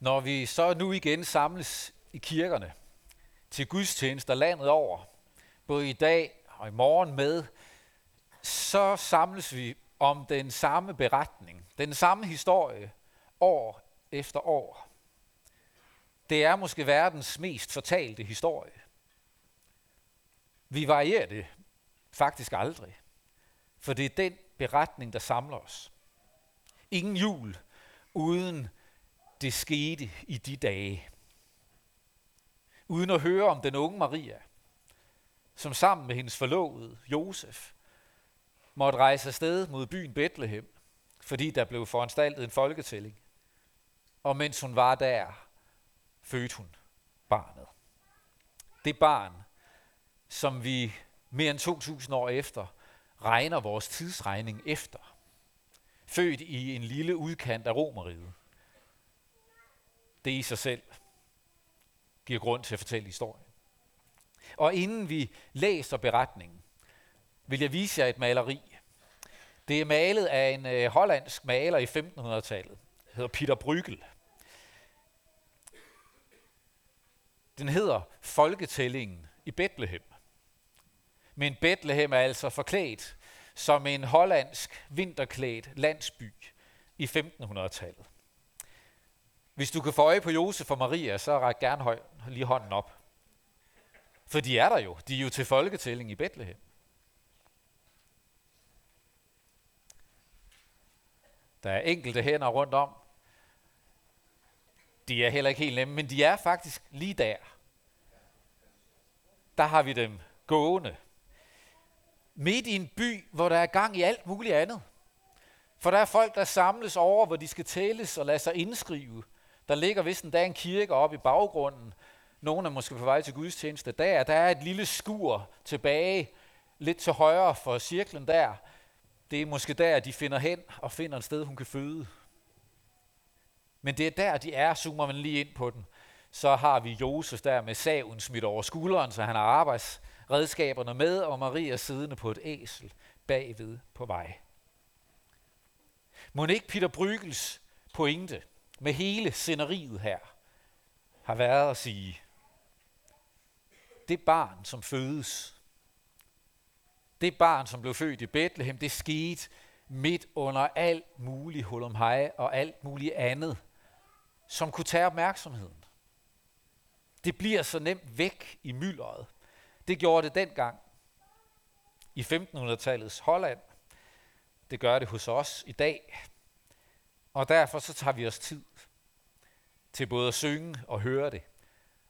Når vi så nu igen samles i kirkerne til gudstjenester landet over, både i dag og i morgen med, så samles vi om den samme beretning, den samme historie, år efter år. Det er måske verdens mest fortalte historie. Vi varierer det faktisk aldrig, for det er den beretning, der samler os. Ingen jul uden det skete i de dage. Uden at høre om den unge Maria, som sammen med hendes forlovede, Josef, måtte rejse afsted mod byen Bethlehem, fordi der blev foranstaltet en folketælling. Og mens hun var der, fødte hun barnet. Det barn, som vi mere end 2000 år efter regner vores tidsregning efter. Født i en lille udkant af Romeriet. Det i sig selv giver grund til at fortælle historien. Og inden vi læser beretningen, vil jeg vise jer et maleri. Det er malet af en øh, hollandsk maler i 1500-tallet. hedder Peter Bruegel. Den hedder Folketællingen i Bethlehem. Men Bethlehem er altså forklædt som en hollandsk vinterklædt landsby i 1500-tallet. Hvis du kan få øje på Josef og Maria, så ræk gerne høj, lige hånden op. For de er der jo. De er jo til folketælling i Bethlehem. Der er enkelte hænder rundt om. De er heller ikke helt nemme, men de er faktisk lige der. Der har vi dem gående. Midt i en by, hvor der er gang i alt muligt andet. For der er folk, der samles over, hvor de skal tælles og lade sig indskrive. Der ligger vist endda en kirke oppe i baggrunden. Nogle er måske på vej til gudstjeneste der. Der er et lille skur tilbage, lidt til højre for cirklen der. Det er måske der, de finder hen og finder et sted, hun kan føde. Men det er der, de er, zoomer man lige ind på den. Så har vi Josef der med saven smidt over skulderen, så han har arbejdsredskaberne med, og Maria siddende på et æsel bagved på vej. Må ikke Peter Brygels pointe med hele sceneriet her har været at sige, det barn, som fødes, det barn, som blev født i Bethlehem, det skete midt under alt muligt hej og alt muligt andet, som kunne tage opmærksomheden. Det bliver så nemt væk i myldret. Det gjorde det dengang i 1500-tallets Holland. Det gør det hos os i dag. Og derfor så tager vi os tid til både at synge og høre det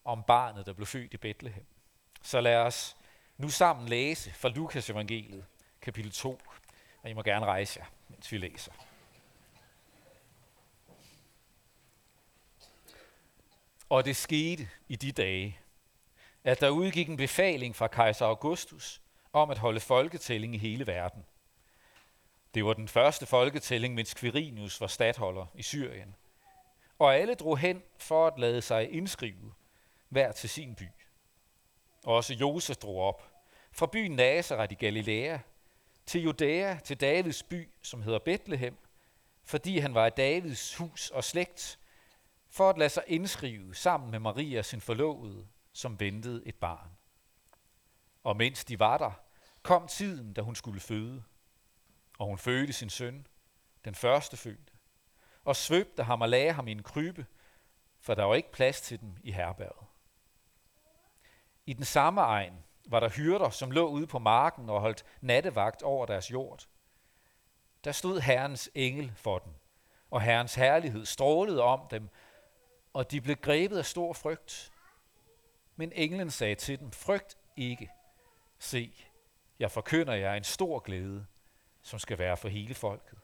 om barnet, der blev født i Bethlehem. Så lad os nu sammen læse fra Lukas evangeliet, kapitel 2. Og I må gerne rejse jer, mens vi læser. Og det skete i de dage, at der udgik en befaling fra kejser Augustus om at holde folketælling i hele verden. Det var den første folketælling, mens Quirinius var stadholder i Syrien. Og alle drog hen for at lade sig indskrive, hver til sin by. Også Josef drog op, fra byen Nazareth i Galilea, til Judæa, til Davids by, som hedder Bethlehem, fordi han var i Davids hus og slægt, for at lade sig indskrive sammen med Maria, sin forlovede, som ventede et barn. Og mens de var der, kom tiden, da hun skulle føde, og hun fødte sin søn, den første fødte, og svøbte ham og lagde ham i en krybe, for der var ikke plads til dem i herberget. I den samme egen var der hyrder, som lå ude på marken og holdt nattevagt over deres jord. Der stod Herrens engel for dem, og Herrens herlighed strålede om dem, og de blev grebet af stor frygt. Men englen sagde til dem, frygt ikke. Se, jeg forkynder jer en stor glæde, som skal være for hele folket.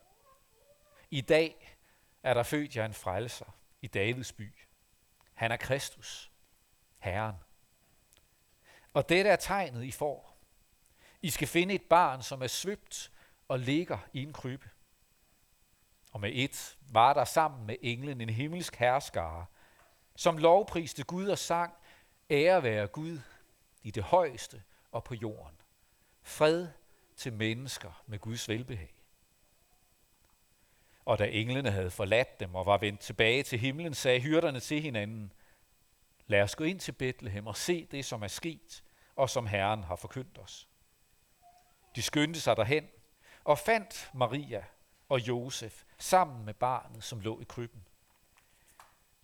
I dag er der født jer en frelser i Davids by. Han er Kristus, Herren. Og dette er tegnet, I får. I skal finde et barn, som er svøbt og ligger i en krybbe. Og med et var der sammen med englen en himmelsk herskare, som lovpriste Gud og sang, ære være Gud i det højeste og på jorden. Fred til mennesker med Guds velbehag. Og da englene havde forladt dem og var vendt tilbage til himlen, sagde hyrderne til hinanden, lad os gå ind til Bethlehem og se det, som er sket, og som Herren har forkyndt os. De skyndte sig derhen og fandt Maria og Josef sammen med barnet, som lå i krybben.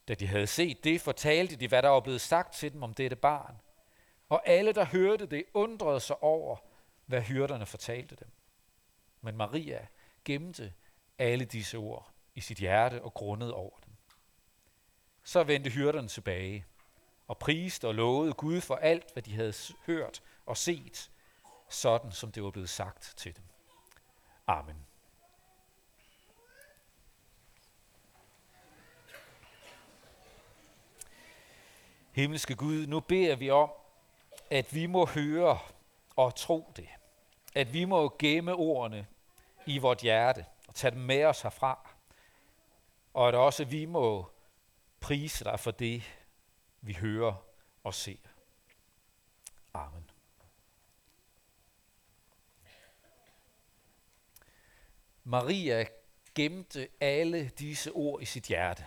Da de havde set det, fortalte de, hvad der var blevet sagt til dem om dette barn. Og alle, der hørte det, undrede sig over, hvad hyrderne fortalte dem. Men Maria gemte alle disse ord i sit hjerte og grundede over dem. Så vendte hyrderne tilbage og priste og lovede Gud for alt, hvad de havde hørt og set, sådan som det var blevet sagt til dem. Amen. Himmelske Gud, nu beder vi om, at vi må høre og tro det. At vi må gemme ordene i vort hjerte og tage dem med os herfra. Og at også vi må prise dig for det, vi hører og ser. Amen. Maria gemte alle disse ord i sit hjerte.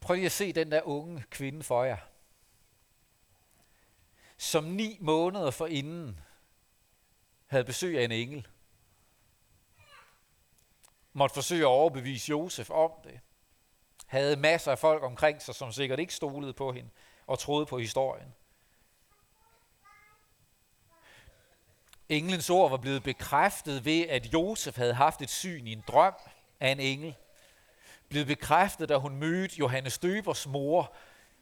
Prøv lige at se den der unge kvinde for jer, som ni måneder for inden havde besøg af en engel. Måtte forsøge at overbevise Josef om det. Havde masser af folk omkring sig, som sikkert ikke stolede på hende og troede på historien. Englens ord var blevet bekræftet ved, at Josef havde haft et syn i en drøm af en engel. Blevet bekræftet, da hun mødte Johannes Døbers mor,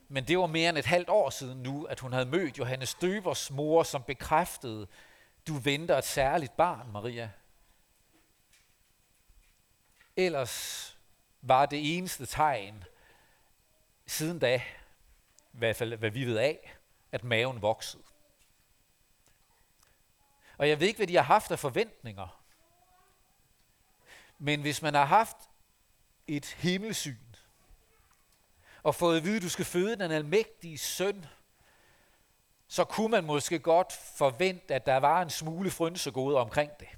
men det var mere end et halvt år siden nu, at hun havde mødt Johannes Døbers mor, som bekræftede, du venter et særligt barn, Maria. Ellers var det eneste tegn siden da, i hvert fald hvad vi ved af, at maven voksede. Og jeg ved ikke, hvad de har haft af forventninger. Men hvis man har haft et himmelsyn, og fået at vide, at du skal føde den almægtige søn, så kunne man måske godt forvente, at der var en smule frynsegode omkring det.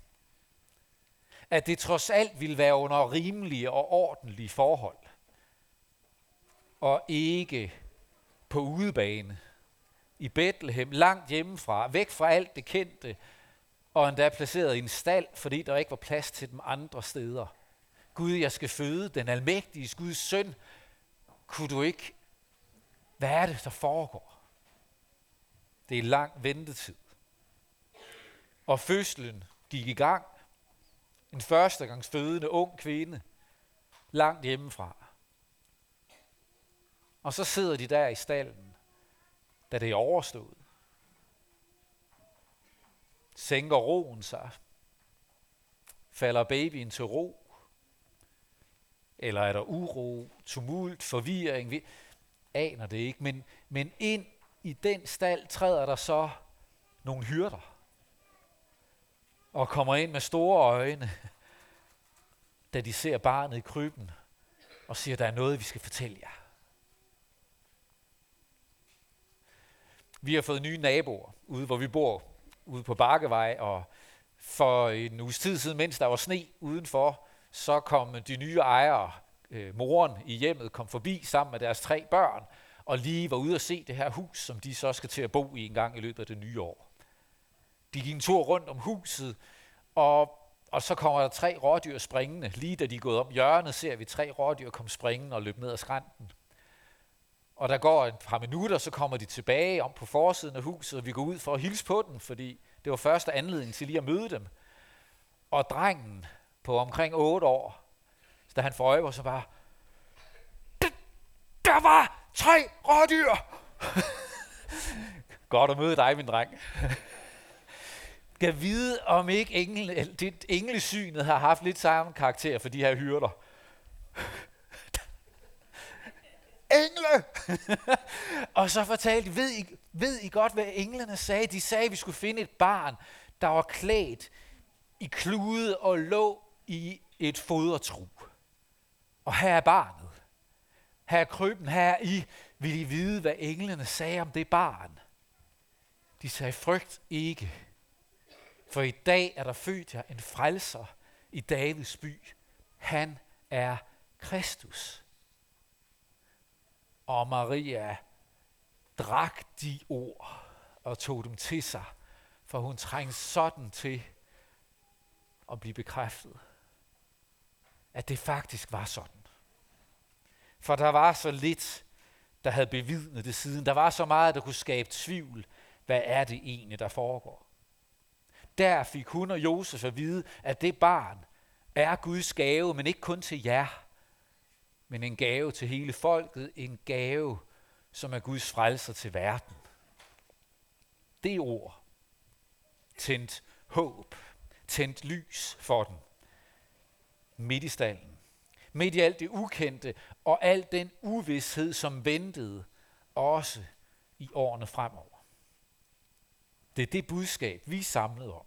At det trods alt ville være under rimelige og ordentlige forhold. Og ikke på udebane i Bethlehem, langt hjemmefra, væk fra alt det kendte, og endda placeret i en stald, fordi der ikke var plads til dem andre steder. Gud, jeg skal føde den almægtige Guds søn. Kunne du ikke? Hvad er det, der foregår? Det er lang ventetid. Og fødslen gik i gang. En førstegangs fødende ung kvinde, langt hjemmefra. Og så sidder de der i stallen, da det er overstået. Sænker roen sig. Falder babyen til ro. Eller er der uro, tumult, forvirring? Vi aner det ikke. Men, men ind i den stald træder der så nogle hyrder. Og kommer ind med store øjne, da de ser barnet i krybben, og siger, der er noget, vi skal fortælle jer. Vi har fået nye naboer ude, hvor vi bor, ude på Bakkevej, og for en uges tid siden, mens der var sne udenfor, så kom de nye ejere, øh, moren i hjemmet, kom forbi sammen med deres tre børn, og lige var ude at se det her hus, som de så skal til at bo i en gang i løbet af det nye år. De gik en tur rundt om huset, og, og så kommer der tre rådyr springende. Lige da de er gået om hjørnet, ser vi tre rådyr komme springende og løbe ned ad skrænten. Og der går et par minutter, så kommer de tilbage om på forsiden af huset, og vi går ud for at hilse på dem, fordi det var første anledning til lige at møde dem. Og drengen på omkring 8 år, da han får øje så bare, der var tre rådyr! Godt at møde dig, min dreng. Kan vide, om ikke engle, det englesynet har haft lidt samme karakter for de her hyrder. Engle! og så fortalte ved I, ved I godt, hvad englene sagde? De sagde, at vi skulle finde et barn, der var klædt i klude og lå i et fodertru. Og her er barnet. Her er krybben, her er I. Vil I vide, hvad englene sagde om det barn? De sagde, frygt ikke. For i dag er der født jer en frelser i Davids by. Han er Kristus. Og Maria drak de ord og tog dem til sig, for hun trængte sådan til at blive bekræftet, at det faktisk var sådan. For der var så lidt, der havde bevidnet det siden. Der var så meget, der kunne skabe tvivl. Hvad er det egentlig, der foregår? Der fik hun og Josef at vide, at det barn er Guds gave, men ikke kun til jer, men en gave til hele folket, en gave, som er Guds frelser til verden. Det ord tændt håb, tændt lys for den. Midt i stallen. Midt i alt det ukendte og al den uvidshed, som ventede også i årene fremover. Det er det budskab, vi er samlet om,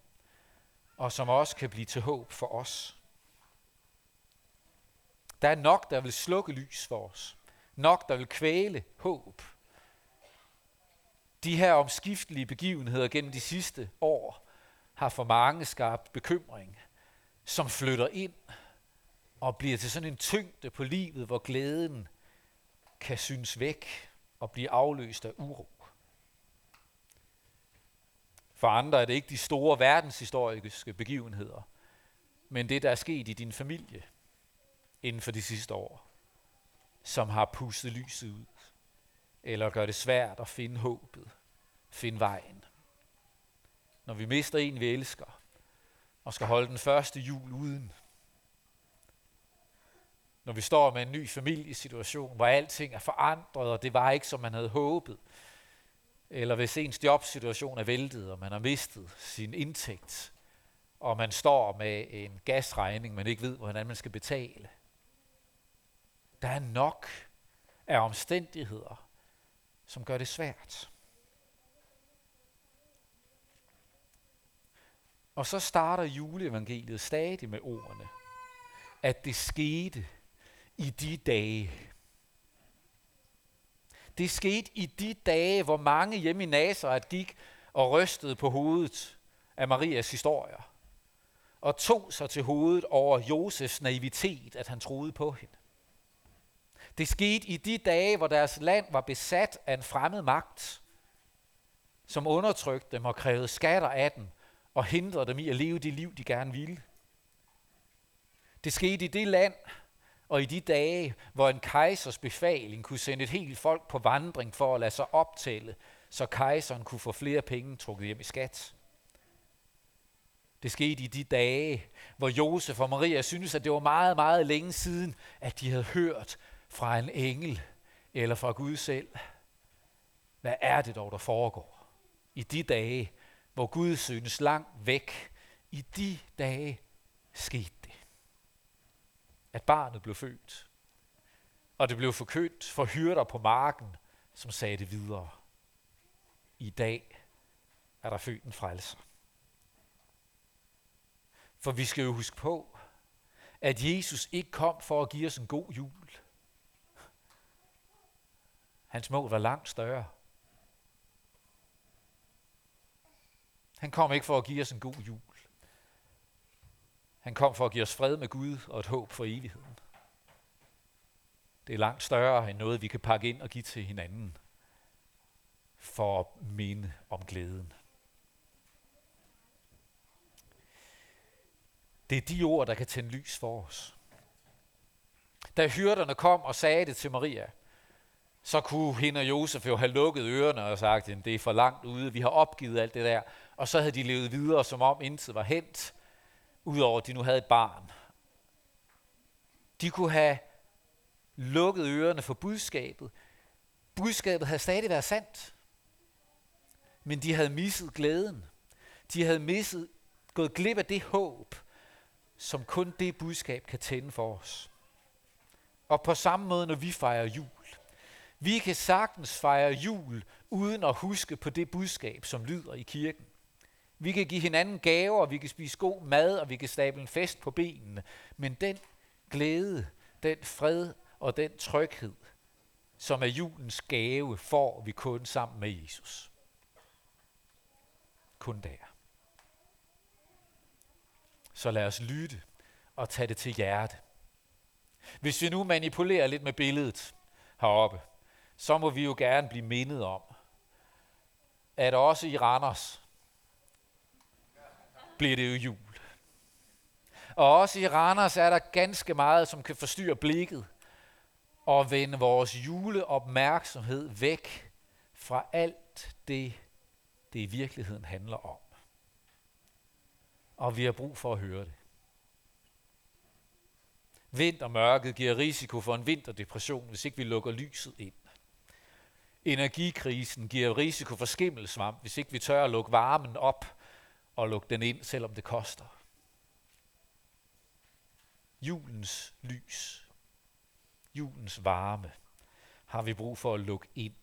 og som også kan blive til håb for os. Der er nok, der vil slukke lys for os. Nok, der vil kvæle håb. De her omskiftelige begivenheder gennem de sidste år har for mange skabt bekymring, som flytter ind og bliver til sådan en tyngde på livet, hvor glæden kan synes væk og blive afløst af uro. For andre er det ikke de store verdenshistoriske begivenheder, men det, der er sket i din familie inden for de sidste år, som har pustet lyset ud, eller gør det svært at finde håbet, finde vejen. Når vi mister en, vi elsker, og skal holde den første jul uden, når vi står med en ny familiesituation, hvor alting er forandret, og det var ikke, som man havde håbet. Eller hvis ens jobsituation er væltet, og man har mistet sin indtægt, og man står med en gasregning, man ikke ved, hvordan man skal betale. Der er nok af omstændigheder, som gør det svært. Og så starter juleevangeliet stadig med ordene, at det skete i de dage. Det skete i de dage, hvor mange hjemme i Nazareth gik og rystede på hovedet af Marias historier, og tog sig til hovedet over Josefs naivitet, at han troede på hende. Det skete i de dage, hvor deres land var besat af en fremmed magt, som undertrykte dem og krævede skatter af dem og hindrede dem i at leve det liv, de gerne ville. Det skete i det land, og i de dage, hvor en kejsers befaling kunne sende et helt folk på vandring for at lade sig optælle, så kejseren kunne få flere penge trukket hjem i skat. Det skete i de dage, hvor Josef og Maria syntes, at det var meget, meget længe siden, at de havde hørt fra en engel eller fra Gud selv. Hvad er det dog, der foregår? I de dage, hvor Gud synes langt væk, i de dage skete at barnet blev født. Og det blev forkøbt for hyrder på marken, som sagde det videre. I dag er der født en frelser. For vi skal jo huske på, at Jesus ikke kom for at give os en god jul. Hans mål var langt større. Han kom ikke for at give os en god jul. Han kom for at give os fred med Gud og et håb for evigheden. Det er langt større end noget, vi kan pakke ind og give til hinanden for at minde om glæden. Det er de ord, der kan tænde lys for os. Da hyrderne kom og sagde det til Maria, så kunne hende og Josef jo have lukket ørerne og sagt, at det er for langt ude, vi har opgivet alt det der. Og så havde de levet videre, som om intet var hent udover at de nu havde et barn. De kunne have lukket ørerne for budskabet. Budskabet havde stadig været sandt. Men de havde misset glæden. De havde misset, gået glip af det håb, som kun det budskab kan tænde for os. Og på samme måde, når vi fejrer jul. Vi kan sagtens fejre jul, uden at huske på det budskab, som lyder i kirken. Vi kan give hinanden gaver, vi kan spise god mad, og vi kan stable en fest på benene. Men den glæde, den fred og den tryghed, som er julens gave, får vi kun sammen med Jesus. Kun der. Så lad os lytte og tage det til hjerte. Hvis vi nu manipulerer lidt med billedet heroppe, så må vi jo gerne blive mindet om, at også i Randers bliver det jo jul. Og også i Randers er der ganske meget, som kan forstyrre blikket og vende vores juleopmærksomhed væk fra alt det, det i virkeligheden handler om. Og vi har brug for at høre det. Vintermørket giver risiko for en vinterdepression, hvis ikke vi lukker lyset ind. Energikrisen giver risiko for skimmelsvamp, hvis ikke vi tør at lukke varmen op og lukke den ind, selvom det koster. Julens lys, julens varme, har vi brug for at lukke ind,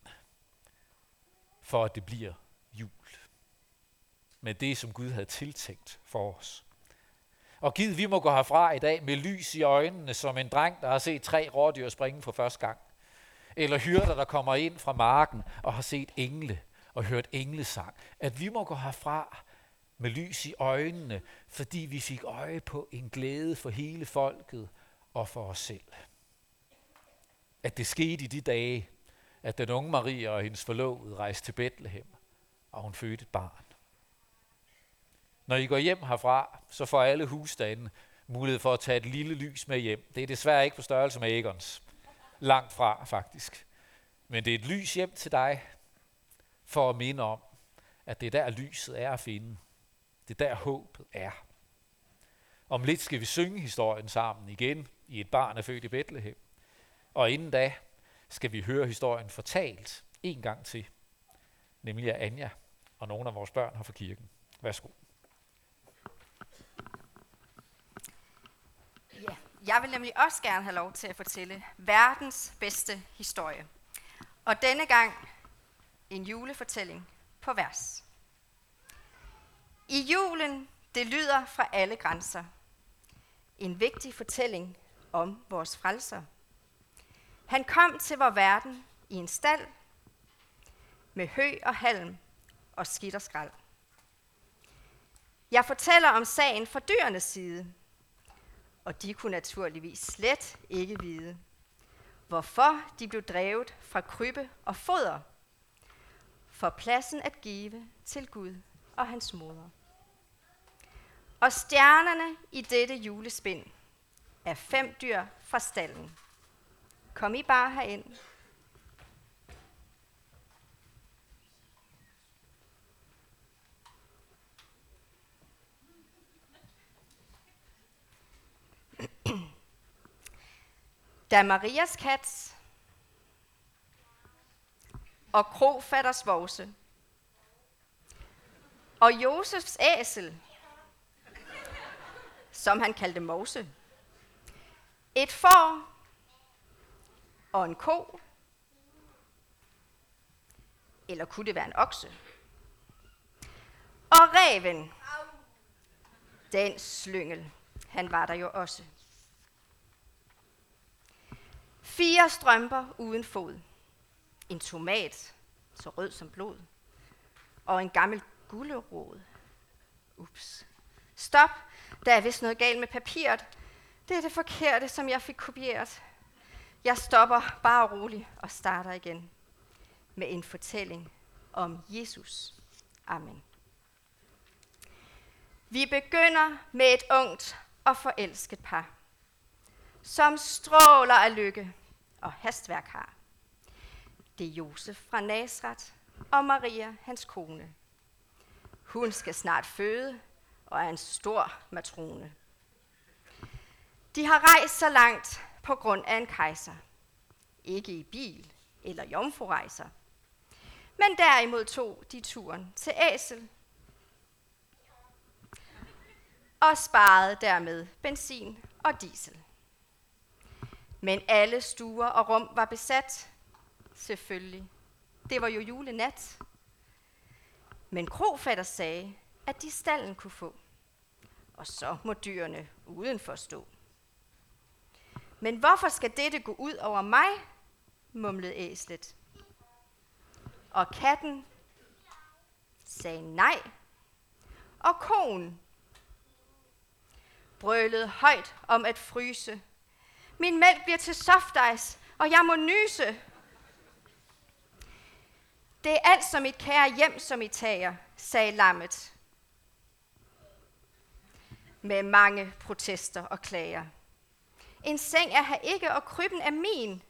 for at det bliver jul. Med det, som Gud havde tiltænkt for os. Og giv, vi må gå herfra i dag med lys i øjnene, som en dreng, der har set tre rådyr springe for første gang. Eller hyrder, der kommer ind fra marken og har set engle og hørt englesang. At vi må gå herfra med lys i øjnene, fordi vi fik øje på en glæde for hele folket og for os selv. At det skete i de dage, at den unge Maria og hendes forlovede rejste til Bethlehem, og hun fødte et barn. Når I går hjem herfra, så får alle husstande mulighed for at tage et lille lys med hjem. Det er desværre ikke på størrelse med Egons. Langt fra, faktisk. Men det er et lys hjem til dig, for at minde om, at det er der lyset er at finde. Det er der håbet er. Om lidt skal vi synge historien sammen igen i et barn er født i Bethlehem. Og inden da skal vi høre historien fortalt en gang til, nemlig af Anja og nogle af vores børn her fra kirken. Værsgo. Ja, jeg vil nemlig også gerne have lov til at fortælle verdens bedste historie. Og denne gang en julefortælling på vers. I julen, det lyder fra alle grænser. En vigtig fortælling om vores frelser. Han kom til vor verden i en stald med hø og halm og skidt og skrald. Jeg fortæller om sagen fra dyrenes side, og de kunne naturligvis slet ikke vide, hvorfor de blev drevet fra krybbe og foder, for pladsen at give til Gud og hans moder. Og stjernerne i dette julespind er fem dyr fra stallen. Kom I bare herind. Da Marias kat og krofatters vovse og Josefs æsel, som han kaldte Mose, et får og en ko, eller kunne det være en okse? Og reven, den slyngel, han var der jo også. Fire strømper uden fod. En tomat, så rød som blod. Og en gammel gullerod. Ups. Stop, der er vist noget galt med papiret. Det er det forkerte, som jeg fik kopieret. Jeg stopper bare roligt og starter igen med en fortælling om Jesus. Amen. Vi begynder med et ungt og forelsket par, som stråler af lykke og hastværk har. Det er Josef fra Nazareth og Maria, hans kone. Hun skal snart føde og er en stor matrone. De har rejst så langt på grund af en kejser. Ikke i bil eller jomfrurejser. Men derimod tog de turen til Æsel og sparede dermed benzin og diesel. Men alle stuer og rum var besat. Selvfølgelig. Det var jo julenat. Men krofatter sagde, at de stallen kunne få. Og så må dyrene udenfor stå. Men hvorfor skal dette gå ud over mig? mumlede æslet. Og katten sagde nej. Og konen brølede højt om at fryse. Min mælk bliver til softice, og jeg må nyse. Det er alt som mit kære hjem, som I tager, sagde lammet. Med mange protester og klager. En seng er her ikke, og krybben er min.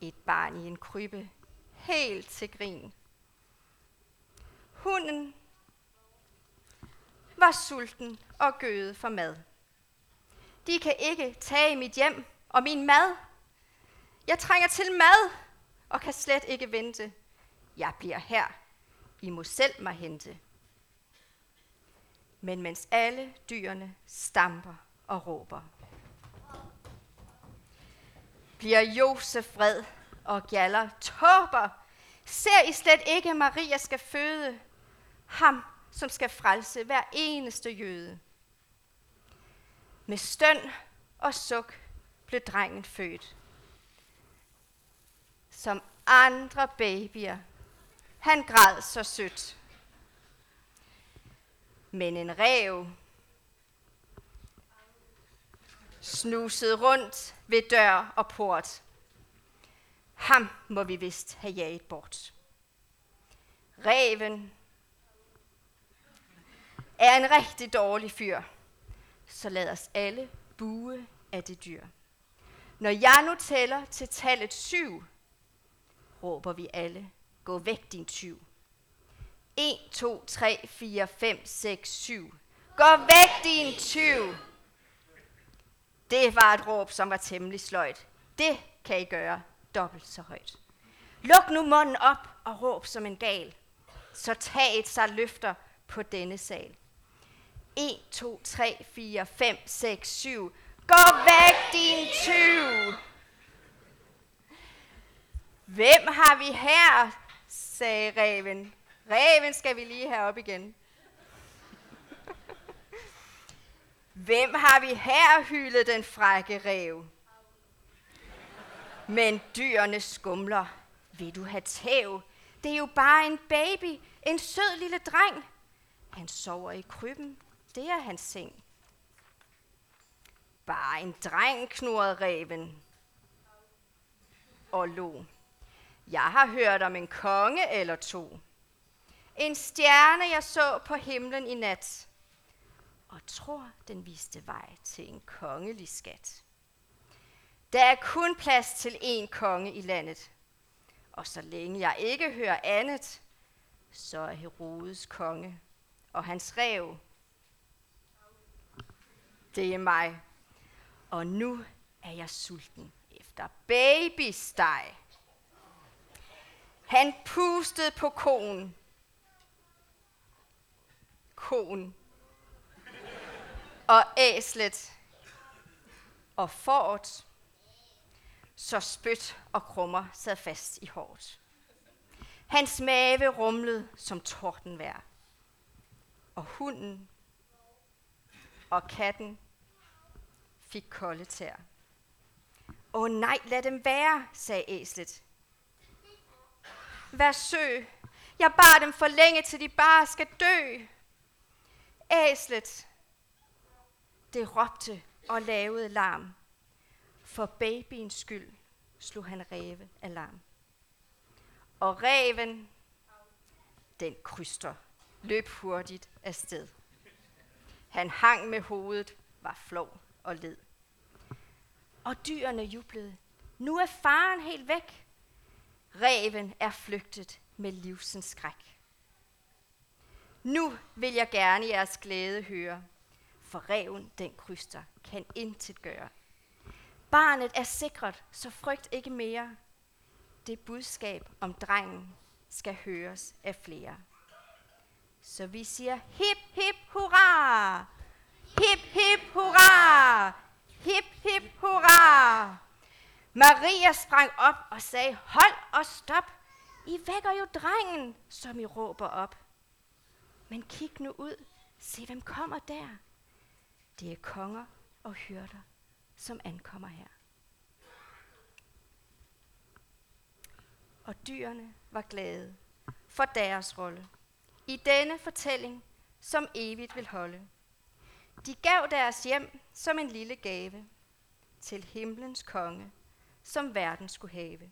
Et barn i en krybbe, helt til grin. Hunden var sulten og gøde for mad. De kan ikke tage mit hjem og min mad. Jeg trænger til mad og kan slet ikke vente. Jeg bliver her. I må selv mig hente. Men mens alle dyrene stamper og råber, bliver Josef vred og gjaller tåber. Ser I slet ikke, at Maria skal føde ham, som skal frelse hver eneste jøde? Med støn og suk blev drengen født. Som andre babyer. Han græd så sødt. Men en rev snusede rundt ved dør og port. Ham må vi vist have jaget bort. Reven er en rigtig dårlig fyr, så lad os alle bue af det dyr. Når jeg nu tæller til tallet syv, råber vi alle, gå væk din tyv. 1, 2, 3, 4, 5, 6, 7. Gå væk din tyv! Det var et råb, som var temmelig sløjt. Det kan I gøre dobbelt så højt. Luk nu munden op og råb som en gal. Så tag et sig løfter på denne sal. 1, 2, 3, 4, 5, 6, 7. Gå væk, din tyv! Hvem har vi her? sagde reven. Reven skal vi lige have op igen. Hvem har vi her, hyldet den frække rev. Men dyrene skumler. Vil du have tæv? Det er jo bare en baby, en sød lille dreng. Han sover i krybben. Det er hans seng. Bare en dreng, knurrede reven og lo. Jeg har hørt om en konge eller to. En stjerne, jeg så på himlen i nat. Og tror, den viste vej til en kongelig skat. Der er kun plads til én konge i landet. Og så længe jeg ikke hører andet, så er Herodes konge og hans rev. Det er mig. Og nu er jeg sulten efter babysteg. Han pustede på konen koen Og æslet. Og fort. Så spyt og krummer sad fast i hårdt. Hans mave rumlede som tordenvær. Og hunden og katten fik kolde tær. Åh nej, lad dem være, sagde æslet. Vær sø. Jeg bar dem for længe, til de bare skal dø. Æslet, det råbte og lavede larm. For babyens skyld slog han ræve alarm. Og reven, den kryster, løb hurtigt afsted. Han hang med hovedet, var flov og led. Og dyrene jublede. Nu er faren helt væk. Reven er flygtet med livsens skræk. Nu vil jeg gerne jeres glæde høre, for reven, den kryster, kan intet gøre. Barnet er sikret, så frygt ikke mere. Det budskab om drengen skal høres af flere. Så vi siger hip hip hurra! Hip hip hurra! Hip hip hurra! Maria sprang op og sagde, hold og stop. I vækker jo drengen, som I råber op. Men kig nu ud. Se, hvem kommer der. Det er konger og hyrder, som ankommer her. Og dyrene var glade for deres rolle i denne fortælling, som evigt vil holde. De gav deres hjem som en lille gave til himlens konge, som verden skulle have.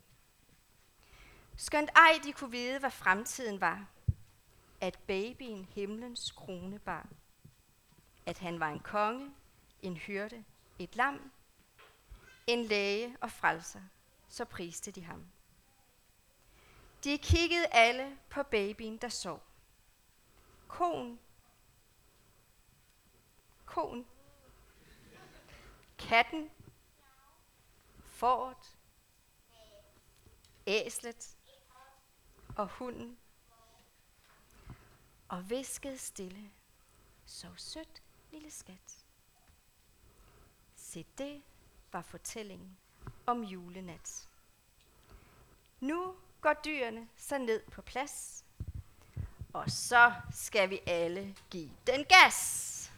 Skønt ej de kunne vide, hvad fremtiden var, at babyen himlens krone bar. At han var en konge, en hyrde, et lam, en læge og frelser, så priste de ham. De kiggede alle på babyen, der sov. Koen, koen, Katten. Fort. Æslet. Og hunden. Og viskede stille. Så sødt, lille skat. Se, det var fortællingen om julenat. Nu går dyrene så ned på plads, og så skal vi alle give den gas.